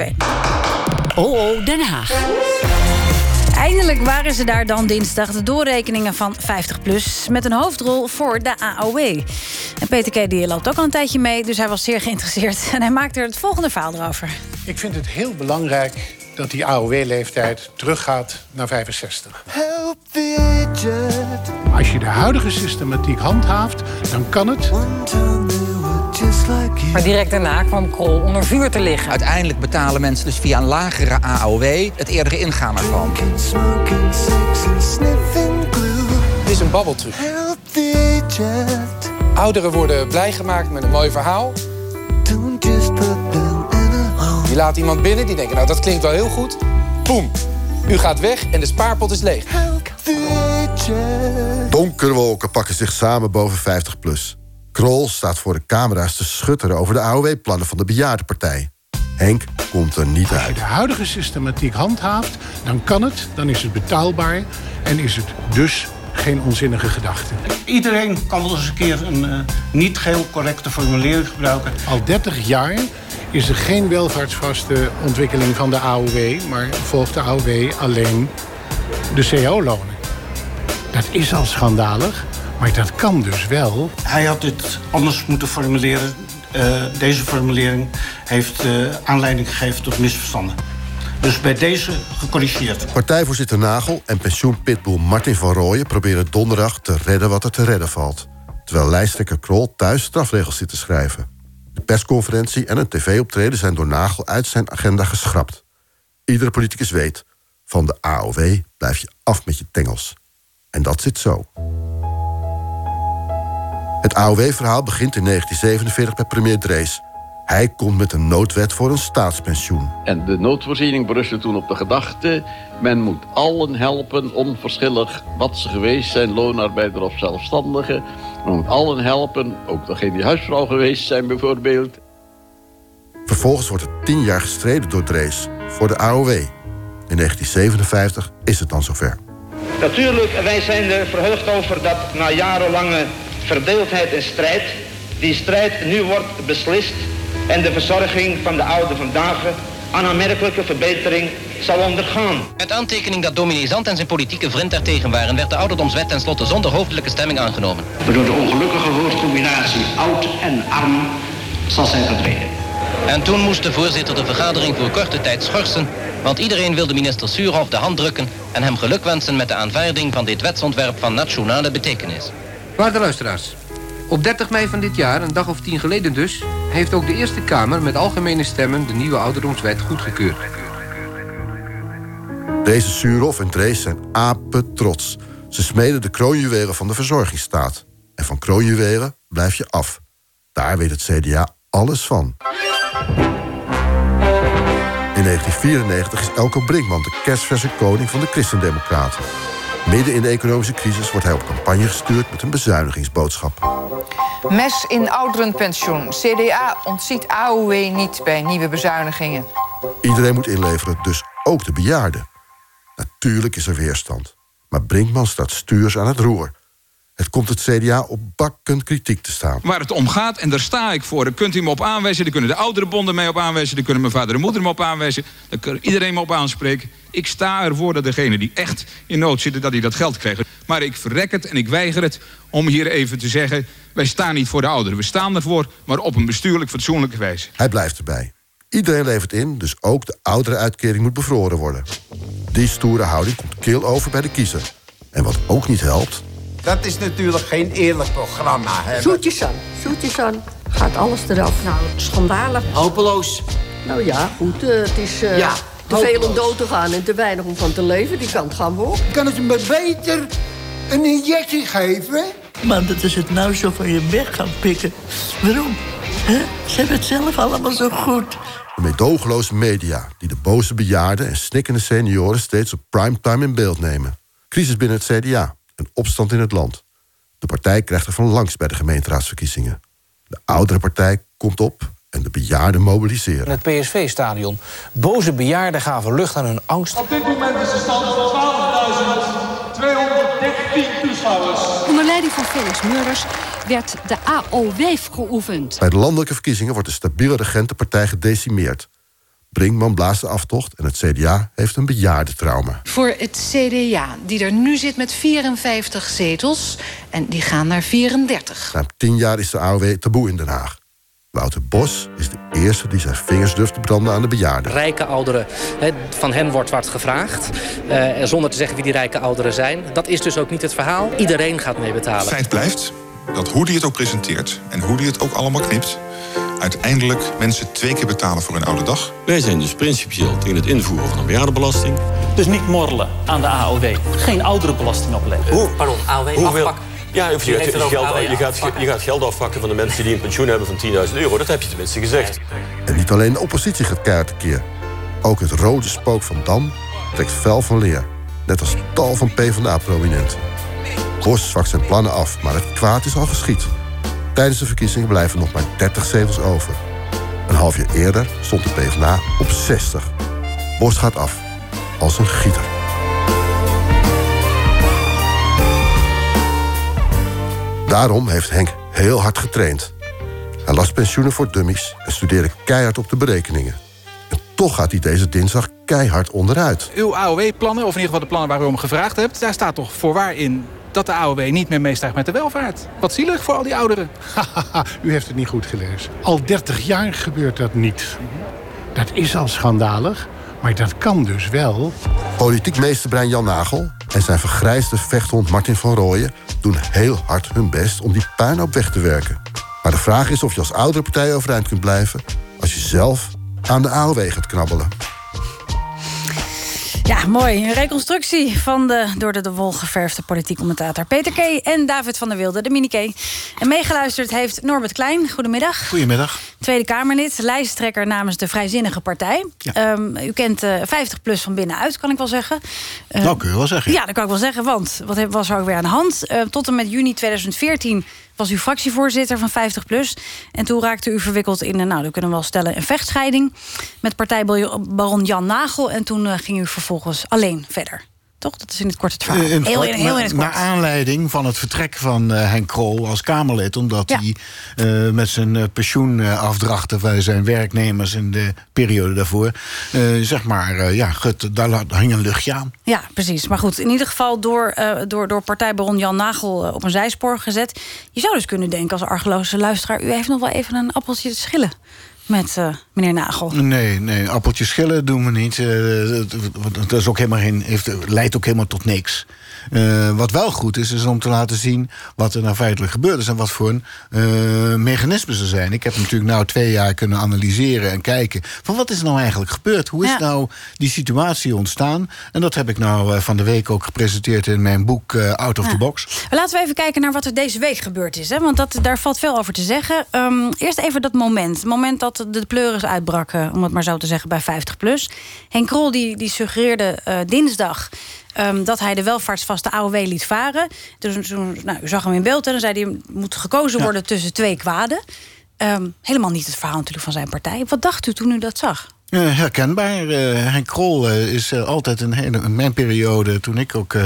verdween. Oh, oh, Den Haag. Eindelijk waren ze daar dan dinsdag, de doorrekeningen van 50PLUS... met een hoofdrol voor de AOW. En Peter K. die loopt ook al een tijdje mee, dus hij was zeer geïnteresseerd. En hij maakte er het volgende verhaal erover. Ik vind het heel belangrijk dat die AOW-leeftijd teruggaat naar 65. Help the. Als je de huidige systematiek handhaaft, dan kan het... Maar direct daarna kwam Krol onder vuur te liggen. Uiteindelijk betalen mensen dus via een lagere AOW het eerdere ingaan ervan. Het is een babbeltruc. Ouderen worden blij gemaakt met een mooi verhaal. Je laat iemand binnen, die denkt, nou dat klinkt wel heel goed. Boom, u gaat weg en de spaarpot is leeg. Donkere wolken pakken zich samen boven 50 plus. Krol staat voor de camera's te schutteren over de AOW-plannen van de bejaardenpartij. Henk komt er niet Als je uit. de huidige systematiek handhaaft, dan kan het, dan is het betaalbaar... en is het dus geen onzinnige gedachte. Iedereen kan wel eens een keer een eh, niet geheel correcte formulering gebruiken. Al 30 jaar is er geen welvaartsvaste ontwikkeling van de AOW... maar volgt de AOW alleen de cao-lonen. Dat is al schandalig, maar dat kan dus wel. Hij had dit anders moeten formuleren. Eh, deze formulering heeft eh, aanleiding gegeven tot misverstanden. Dus bij deze gecorrigeerd. Partijvoorzitter Nagel en pensioenpitbull Martin van Rooyen... proberen donderdag te redden wat er te redden valt. Terwijl lijsttrekker Krol thuis strafregels zit te schrijven. De persconferentie en een tv-optreden zijn door Nagel uit zijn agenda geschrapt. Iedere politicus weet, van de AOW blijf je af met je tengels. En dat zit zo. Het AOW-verhaal begint in 1947 bij premier Drees. Hij komt met een noodwet voor een staatspensioen. En de noodvoorziening berustte toen op de gedachte... men moet allen helpen, onverschillig wat ze geweest zijn... loonarbeider of zelfstandige. Men moet allen helpen, ook degene die huisvrouw geweest zijn bijvoorbeeld. Vervolgens wordt er tien jaar gestreden door Drees voor de AOW. In 1957 is het dan zover. Natuurlijk, wij zijn er verheugd over dat na jarenlange verdeeldheid en strijd... die strijd nu wordt beslist en de verzorging van de oude vandaag... een aanmerkelijke verbetering zal ondergaan. Met aantekening dat dominee Zand en zijn politieke vriend daartegen waren... werd de ouderdomswet tenslotte zonder hoofdelijke stemming aangenomen. Door de ongelukkige woordcombinatie oud en arm zal zij verdwenen. En toen moest de voorzitter de vergadering voor korte tijd schorsen... want iedereen wilde minister Suurhoff de hand drukken... en hem gelukwensen met de aanvaarding van dit wetsontwerp van nationale betekenis. Waarde luisteraars, op 30 mei van dit jaar, een dag of tien geleden dus... heeft ook de Eerste Kamer met algemene stemmen de nieuwe ouderdomswet goedgekeurd. Deze Suurhoff en Drees zijn apen trots. Ze smeden de kroonjuwelen van de verzorgingsstaat. En van kroonjuwelen blijf je af. Daar weet het CDA alles van. In 1994 is Elko Brinkman de kerstverse koning van de Christendemocraten. Midden in de economische crisis wordt hij op campagne gestuurd met een bezuinigingsboodschap. Mes in ouderenpensioen. CDA ontziet AOW niet bij nieuwe bezuinigingen. Iedereen moet inleveren, dus ook de bejaarden. Natuurlijk is er weerstand. Maar Brinkman staat stuurs aan het roer. Het komt het CDA op bakken kritiek te staan. Waar het om gaat, en daar sta ik voor. Daar kunt u me op aanwijzen, daar kunnen de oudere bonden mij op aanwijzen... daar kunnen mijn vader en moeder me op aanwijzen... daar kan iedereen me op aanspreken. Ik sta ervoor dat degene die echt in nood zitten, dat die dat geld krijgen. Maar ik verrek het en ik weiger het om hier even te zeggen... wij staan niet voor de ouderen, we staan ervoor... maar op een bestuurlijk fatsoenlijke wijze. Hij blijft erbij. Iedereen levert in, dus ook de oudere uitkering moet bevroren worden. Die stoere houding komt kil over bij de kiezer. En wat ook niet helpt, Dat is natuurlijk geen eerlijk programma. Hè? Zoetjes aan, zoetjes aan. Gaat alles eraf. Nou, schandalig. Hopeloos. Nou ja, goed, eh, het is eh, Ja, te veel om dood te gaan en te weinig om van te leven. Die kant gaan we op. Kan het me beter een injectie geven? Maar dat is het nou zo van je weg gaan pikken. Waarom? Hè? Ze hebben het zelf allemaal zo goed. de meedogenloze media... die de boze bejaarden en snikkende senioren steeds op primetime in beeld nemen. Crisis binnen het CDA en opstand in het land. De partij krijgt er van langs bij de gemeenteraadsverkiezingen. De oudere partij komt op en de bejaarden mobiliseren. In het PSV-stadion. Boze bejaarden gaven lucht aan hun angst. Op dit moment is de stand 12.213 toeschouwers. Onder leiding van Felix Murders werd de AOW geoefend. Bij de landelijke verkiezingen wordt de stabiele regentenpartij gedecimeerd. Brinkman blaast de aftocht en het CDA heeft een bejaardentrauma. Voor het CDA, die er nu zit met 54 zetels... en die gaan naar 34. Ruim tien jaar is de AOW taboe in Den Haag. Wouter Bos is de eerste die zijn vingers durft te branden aan de bejaarden. Rijke ouderen, hè, van hen wordt wat gevraagd. eh, zonder te zeggen wie die rijke ouderen zijn. Dat is dus ook niet het verhaal. Iedereen gaat mee betalen. Feit blijft dat hoe die het ook presenteert en hoe die het ook allemaal knipt, uiteindelijk mensen twee keer betalen voor hun oude dag. Wij zijn dus principieel tegen het invoeren van een bejaardenbelasting. Dus niet morrelen aan de AOW. Geen ouderenbelasting opleggen. Hoe? Pardon, AOW Hoeveel- afpakken. Ja, of je, gaat, geld, je, gaat, afpakken? je gaat geld afpakken van de mensen die een pensioen hebben van 10.000 euro. Dat heb je tenminste gezegd. En niet alleen de oppositie gaat keihard tekeer. Ook het rode spook van Dam trekt fel van leer. Net als tal van PvdA-prominenten. Bos zwakt zijn plannen af, maar het kwaad is al geschied. Tijdens de verkiezingen blijven nog maar 30 zetels over. Een half jaar eerder stond de PvdA op 60. Bos gaat af. Als een gieter. Daarom heeft Henk heel hard getraind. Hij las pensioenen voor dummies en studeerde keihard op de berekeningen. En toch gaat hij deze dinsdag keihard onderuit. Uw AOW-plannen, of in ieder geval de plannen waar u om gevraagd hebt... daar staat toch voorwaar in dat de AOW niet meer meestijgt met de welvaart. Wat zielig voor al die ouderen. U heeft het niet goed gelezen. Al 30 jaar gebeurt dat niet. Dat is al schandalig, maar dat kan dus wel. Politiek meesterbrein Jan Nagel en zijn vergrijsde vechthond Martin van Rooyen... doen heel hard hun best om die puinhoop weg te werken. Maar de vraag is of je als oudere partij overeind kunt blijven... als je zelf aan de AOW gaat knabbelen. Ja, mooi. Een reconstructie van de door de, de wol geverfde politiek commentator Peter K. en David van der Wilde, de mini-K. En meegeluisterd heeft Norbert Klein. Goedemiddag. Goedemiddag. Tweede Kamerlid, lijsttrekker namens de Vrijzinnige Partij. Ehm, u kent eh 50 plus van binnenuit, kan ik wel zeggen. Eh, Nou, kun je wel zeggen. Ja, dat kan ik wel zeggen, want wat was er ook weer aan de hand? Eh, tot en met juni 2014 was u fractievoorzitter van 50PLUS. En toen raakte u verwikkeld in, eh, nou, dat kunnen we wel stellen... een vechtscheiding met partijbaron Jan Nagel. En toen eh, ging u vervolgens alleen verder. Toch? Dat is in het kort het verhaal. In het heel, kort, heel, in het na- kort. Naar aanleiding van het vertrek van eh, Henk Krol als Kamerlid. Omdat Ja. hij eh, met zijn eh, pensioenafdrachten bij zijn werknemers in de periode daarvoor. zeg maar, ja, gut, daar hing een luchtje aan. Ja, precies. Maar goed, in ieder geval door, door, door partijbaron Jan Nagel op een zijspoor gezet. Je zou dus kunnen denken als argeloze luisteraar... u heeft nog wel even een appeltje te schillen met eh, meneer Nagel. Nee, nee, appeltjes schillen doen we niet. Dat- dat is ook helemaal geen, heeft, leidt ook helemaal tot niks. Eh, wat wel goed is, is om te laten zien wat er nou feitelijk gebeurd is... en wat voor een eh, mechanismen er zijn. Ik heb natuurlijk nou twee jaar kunnen analyseren en kijken... van wat is er nou eigenlijk gebeurd? Hoe is Ja. nou die situatie ontstaan? En dat heb ik nou eh, van de week ook gepresenteerd in mijn boek eh, Out of Ja. the Box. Laten we even kijken naar wat er deze week gebeurd is. Hè? Want dat, daar valt veel over te zeggen. Ehm, eerst even dat moment. Het moment dat de pleuris uitbrak, eh, om het maar zo te zeggen, bij 50PLUS. Henk Krol die, die suggereerde eh, dinsdag... ehm, dat hij de welvaartsvaste AOW liet varen. Dus toen, nou, u zag hem in beeld en dan zei hij... er moet gekozen worden tussen twee kwaden. Ehm, helemaal niet het verhaal natuurlijk van zijn partij. Wat dacht u toen u dat zag? Eh, herkenbaar. Henk Krol eh, is altijd een hele, in mijn periode, toen ik ook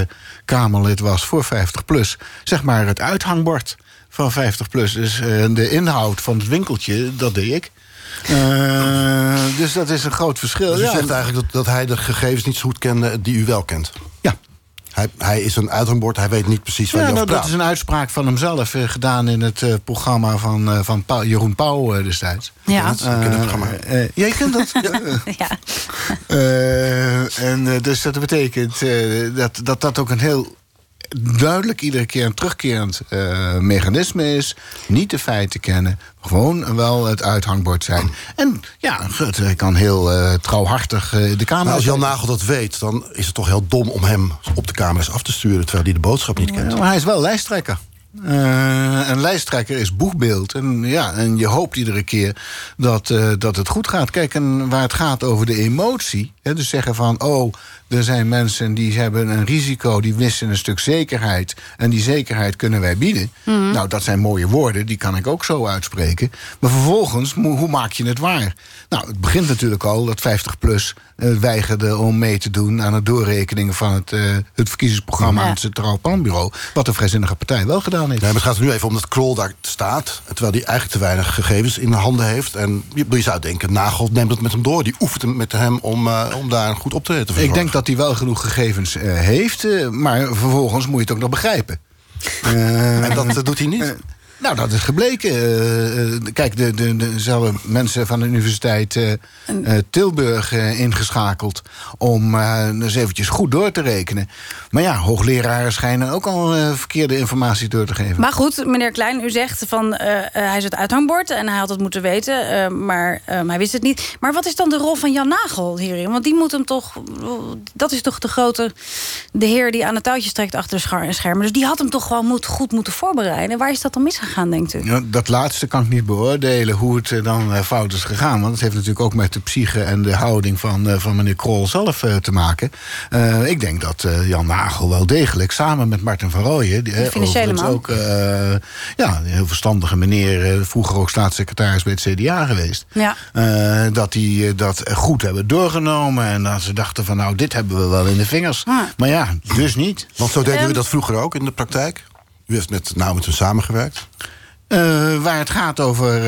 Kamerlid was voor 50 plus, zeg maar het uithangbord van 50 plus. Dus de inhoud van het winkeltje, dat deed ik. Eh, dus dat is een groot verschil. Dus u Ja, zegt eigenlijk dat, dat hij de gegevens niet zo goed kende die u wel kent? Ja. Hij, hij is een uithangbord, hij weet niet precies waar Ja, hij nou, dat is een uitspraak van hemzelf, eh, gedaan in het eh, programma van, eh, van Jeroen Pauw eh, destijds. Ja. Ik ken het programma. jij kent dat? ja. Eh, en eh, dus dat betekent eh, dat, dat dat ook een heel duidelijk iedere keer een terugkerend eh, mechanisme is. Niet de feiten kennen, gewoon wel het uithangbord zijn. En ja, hij kan heel eh, trouwhartig eh, de Kamer... Maar als Jan Nagel dat weet, dan is het toch heel dom om hem op de camera's af te sturen... terwijl hij de boodschap niet kent. Ja, maar hij is wel lijsttrekker. Eh, een lijsttrekker is boegbeeld. En, ja, en je hoopt iedere keer dat, eh, dat het goed gaat. Kijk, en waar het gaat over de emotie. Hè, dus zeggen van, oh, er zijn mensen die hebben een risico... die missen een stuk zekerheid. En die zekerheid kunnen wij bieden. Mhm. Nou, dat zijn mooie woorden, die kan ik ook zo uitspreken. Maar vervolgens, hoe maak je het waar? Nou, het begint natuurlijk al dat 50PLUS eh, weigerde om mee te doen... aan het doorrekeningen van het, het verkiezingsprogramma... Ja. aan het Centraal Planbureau. Wat de Vrijzinnige Partij wel gedaan dan niet. Nee, maar het gaat er nu even om dat Krol daar staat... terwijl hij eigenlijk te weinig gegevens in handen heeft. En je, zou denken, Nagel neemt het met hem door. Die oefent hem met hem om, eh, om daar een goed optreden te Ik verzorgen. denk dat hij wel genoeg gegevens eh, heeft, eh, maar vervolgens moet je het ook nog begrijpen. En dat doet hij niet? Nou, dat is gebleken. Eh, eh, kijk, de, de, de, ze mensen van de Universiteit eh, Tilburg ingeschakeld... om eens eventjes goed door te rekenen. Maar ja, hoogleraren schijnen ook al verkeerde informatie door te geven. Maar goed, meneer Klein, u zegt van hij is het uithangbord en hij had het moeten weten, maar eh, hij wist het niet. Maar wat is dan de rol van Jan Nagel hierin? Want die moet hem toch, dat is toch de grote, de heer die aan het touwtje trekt achter de schermen. Dus die had hem toch gewoon moet, goed moeten voorbereiden. Waar is dat dan denkt u? Ja, dat laatste kan ik niet beoordelen hoe het eh, dan eh, fout is gegaan. Want het heeft natuurlijk ook met de psyche en de houding van, eh, van meneer Krol zelf te maken. Eh, ik denk dat eh, Jan Nagel wel degelijk samen met Martin van Rooyen... die, De financiële man. ook eh, ja, een heel verstandige meneer... eh, vroeger ook staatssecretaris bij het CDA geweest... Ja. eh, dat die dat goed hebben doorgenomen. En dat ze dachten van nou, dit hebben we wel in de vingers. Maar ja, dus niet. Want zo deden Ehm, u dat vroeger ook in de praktijk? U heeft met, nou met hem samengewerkt? Eh, waar het gaat over eh,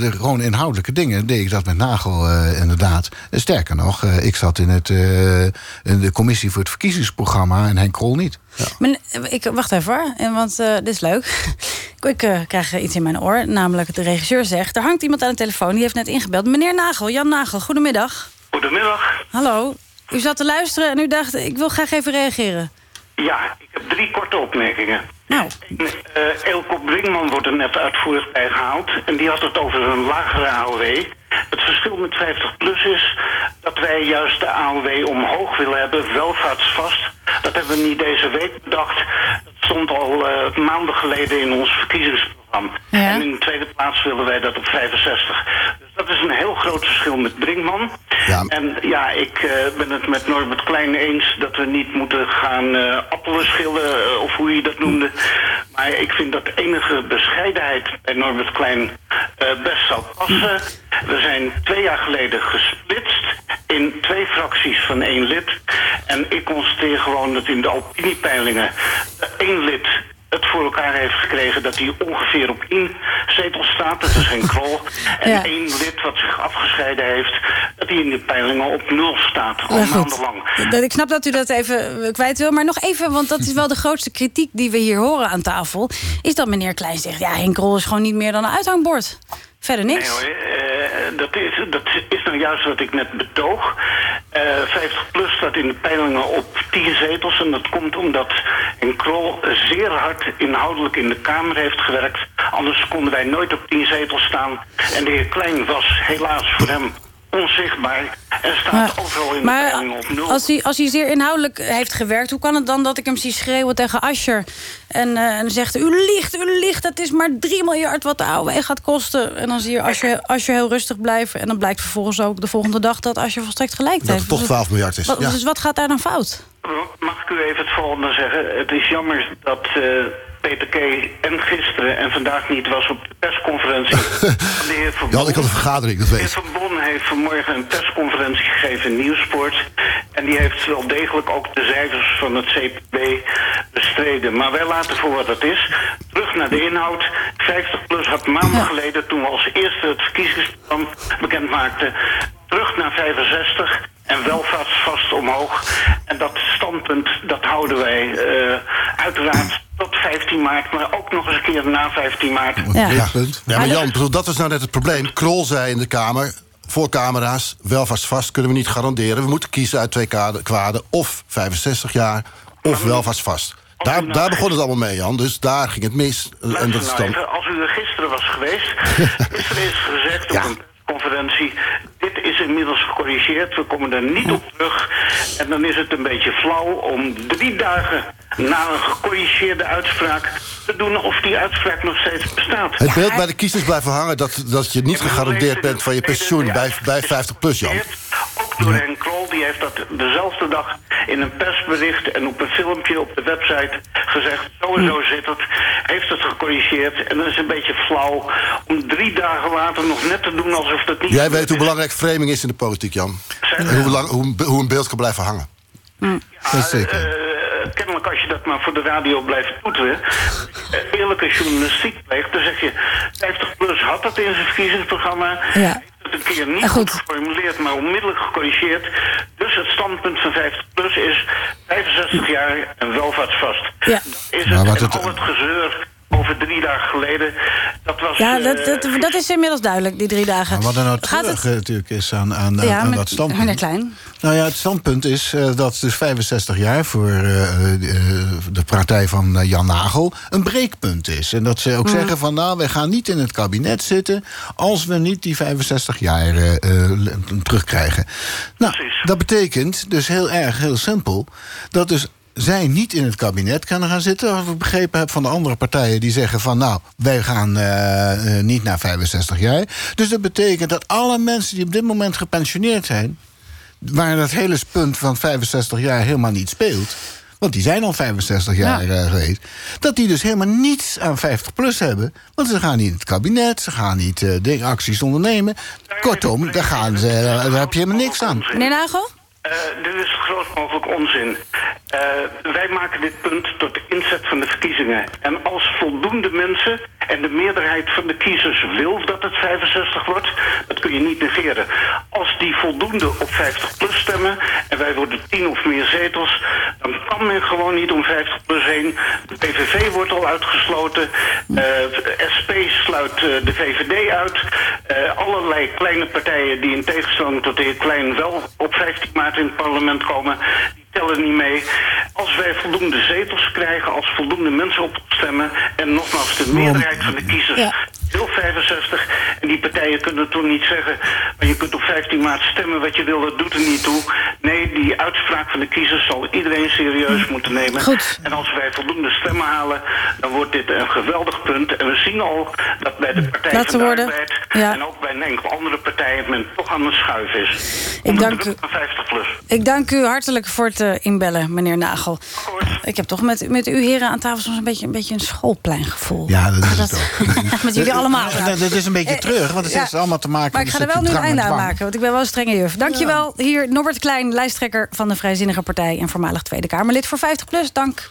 de gewoon inhoudelijke dingen, deed ik dat met Nagel eh, inderdaad. Sterker nog, eh, ik zat in, het, eh, in de commissie voor het verkiezingsprogramma en Henk Krol niet. Men, ik, wacht even want eh, dit is leuk. ik krijg iets in mijn oor, namelijk de regisseur zegt... er hangt iemand aan de telefoon, die heeft net ingebeld. Meneer Nagel, Jan Nagel, goedemiddag. Goedemiddag. Hallo, u zat te luisteren en u dacht, ik wil graag even reageren. Ja, ik heb drie korte opmerkingen. Nou. Eh Elko Brinkman wordt er net uitvoerig bij gehaald. En die had het over een lagere AOW. Het verschil met 50PLUS is dat wij juist de AOW omhoog willen hebben, welvaartsvast. Dat hebben we niet deze week bedacht. Dat stond al eh, maanden geleden in ons verkiezingsprogramma. En in de tweede plaats willen wij dat op 65. Dus dat is een heel groot verschil met Brinkman. En ja, ik eh, ben het met Norbert Klein eens dat we niet moeten gaan eh, appelen schillen, of hoe je dat noemde. Maar ik vind dat enige bescheidenheid bij Norbert Klein eh, best zou passen. We zijn twee jaar geleden gesplitst in twee fracties van één lid. En ik constateer gewoon dat in de opiniepeilingen één lid het voor elkaar heeft gekregen dat hij ongeveer op één zetel staat. Dat is geen kwal. En Ja. één lid wat zich afgescheiden heeft, dat hij in de peilingen op nul staat. Al maandenlang. Dat- Ik snap dat u dat even eh, kwijt wil, maar nog even, want dat is wel de grootste kritiek die we hier horen aan tafel. Is dat meneer Klein zegt, ja, Henk Rol is gewoon niet meer dan een uithangbord. Verder niks. Nee hoor, eh, dat, is, dat is nou juist wat ik net betoog. Eh 50PLUS staat in de peilingen op 10 zetels. En dat komt omdat Henk Krol zeer hard inhoudelijk in de Kamer heeft gewerkt. Anders konden wij nooit op 10 zetels staan. En de heer Klein was helaas voor hem onzichtbaar. En staat overal in de Maar peilingen op nul. als hij, als hij zeer inhoudelijk heeft gewerkt... hoe kan het dan dat ik hem zie schreeuwen tegen Ascher... en, eh, en zegt, u liegt, u liegt, het is maar 3 miljard wat de AOW gaat kosten. En dan zie je Ascher, Ascher heel rustig blijven... en dan blijkt vervolgens ook de volgende dag dat Ascher volstrekt gelijk Dat heeft. het toch Dus 12 miljard is. Wat, Ja. Dus wat gaat daar dan fout? Mag ik u even het volgende zeggen? Het is jammer dat eh, Peter K. en gisteren en vandaag niet was op de persconferentie van de heer Van Ja, Bon. ik had een vergadering, dat De weet heer ik. Van Bon heeft vanmorgen een persconferentie gegeven in Nieuwsport. En die heeft wel degelijk ook de cijfers van het CPB bestreden. Maar wij laten voor wat het is. Terug naar de inhoud. 50PLUS had maanden geleden, toen we als eerste het verkiezingsprogramma bekend maakten... terug naar 65 en welvaartsvast omhoog. En dat standpunt, dat houden wij eh, uiteraard tot 15 maart... maar ook nog eens een keer na 15 maart. Ja, ja maar Jan, bedoel, dat is nou net het probleem. Krol zei in de Kamer, voor camera's, welvaartsvast kunnen we niet garanderen. We moeten kiezen uit twee kwaden, of 65 jaar, of welvaartsvast. Daar, daar begon het allemaal mee, Jan. Dus daar ging het mis. En dat nou dan... als u er gisteren was geweest... gisteren is gezegd op een conferentie... dit is inmiddels gecorrigeerd, we komen er niet op terug. En dan is het een beetje flauw om drie dagen na een gecorrigeerde uitspraak... te doen of die uitspraak nog steeds bestaat. Het beeld bij de kiezers blijven hangen dat, dat je niet gegarandeerd bent van je pensioen bij, bij 50 plus, Jan. Ook door Henk Krol, die heeft dat dezelfde dag in een persbericht en op een filmpje op de website gezegd. Zo en zo zit het. Heeft het gecorrigeerd. En dat is een beetje flauw om drie dagen later nog net te doen alsof dat niet... Jij weet hoe belangrijk framing is in de politiek, Jan. En hoe, belang- hoe, een- hoe een beeld kan blijven hangen. Ja, eh, kennelijk als je dat maar voor de radio blijft toeteren... eh, eerlijke journalistiek pleegt... dan zeg je, 50PLUS had dat in zijn verkiezingsprogramma... Ja. Keer niet goed geformuleerd, maar onmiddellijk gecorrigeerd. Dus het standpunt van 50PLUS is 65 jaar en welvaartsvast. Ja. Dat is Maar het. wat en het- al het gezeur over drie dagen geleden, dat was... Ja, eh, dat, dat, dat is inmiddels duidelijk, die drie dagen. Maar wat er nou Gaat het- terug natuurlijk is aan, aan, aan- Ja, aan met- dat standpunt. meneer Klein. Nou ja, het standpunt is eh, dat dus 65 jaar voor eh, eh, de partij van eh, Jan Nagel een breekpunt is. En dat ze ook Mm. zeggen van nou, wij gaan niet in het kabinet zitten als we niet die 65 jaar eh, eh, terugkrijgen. Nou, dat betekent dus heel erg, heel simpel, dat dus zij niet in het kabinet kunnen gaan zitten. Wat ik begrepen heb van de andere partijen die zeggen van... nou, wij gaan eh, eh, niet naar 65 jaar. Dus dat betekent dat alle mensen die op dit moment gepensioneerd zijn... waar dat hele punt van 65 jaar helemaal niet speelt... want die zijn al 65 jaar eh, geweest... dat die dus helemaal niets aan 50 plus hebben. Want ze gaan niet in het kabinet, ze gaan niet dingen, acties ondernemen. Kortom, daar, gaan ze, daar heb je helemaal niks aan. Meneer Nagel? Eh, dit is groot mogelijk onzin. Eh, wij maken dit punt tot de inzet van de verkiezingen. En als voldoende mensen en de meerderheid van de kiezers wil dat het 65 wordt, dat kun je niet negeren. Als die voldoende op 50 plus stemmen en wij worden 10 of meer zetels, dan kan men gewoon niet om 50 plus heen. De PVV wordt al uitgesloten, eh, SP sluit eh, de VVD uit. Eh, allerlei kleine partijen die in tegenstelling tot de heer Klein wel op 15 maart in het parlement komen, die tellen niet mee. Als wij voldoende zetels krijgen, als voldoende mensen op stemmen en nogmaals de meerderheid van de kiezers Ja. Wil 65 en die partijen kunnen toen niet zeggen, maar je kunt op 15 maart stemmen wat je wil, dat doet er niet toe. Nee, die uitspraak van de kiezers zal iedereen serieus moeten nemen. Goed. En als wij voldoende stemmen halen, dan wordt dit een geweldig punt. En we zien al dat bij de Partij Laten van de worden. Arbeid Ja. en ook bij een enkele andere partijen men toch aan het schuiven is. Ik dank u. van 50 plus. Ik dank u hartelijk voor het eh, inbellen, meneer Nagel. Ik heb toch met, met u heren aan tafel soms een beetje een, beetje een schoolpleingevoel. Ja, dat is het ook. met jullie allemaal. Dat, dat is een beetje Eh, terug, want het heeft allemaal te maken Maar ik met ga er wel nu een einde aan en maken, want ik ben wel een strenge juf. Dankjewel. Hier Norbert Klein, lijsttrekker van de Vrijzinnige Partij... en voormalig Tweede Kamerlid voor 50PLUS. Dank.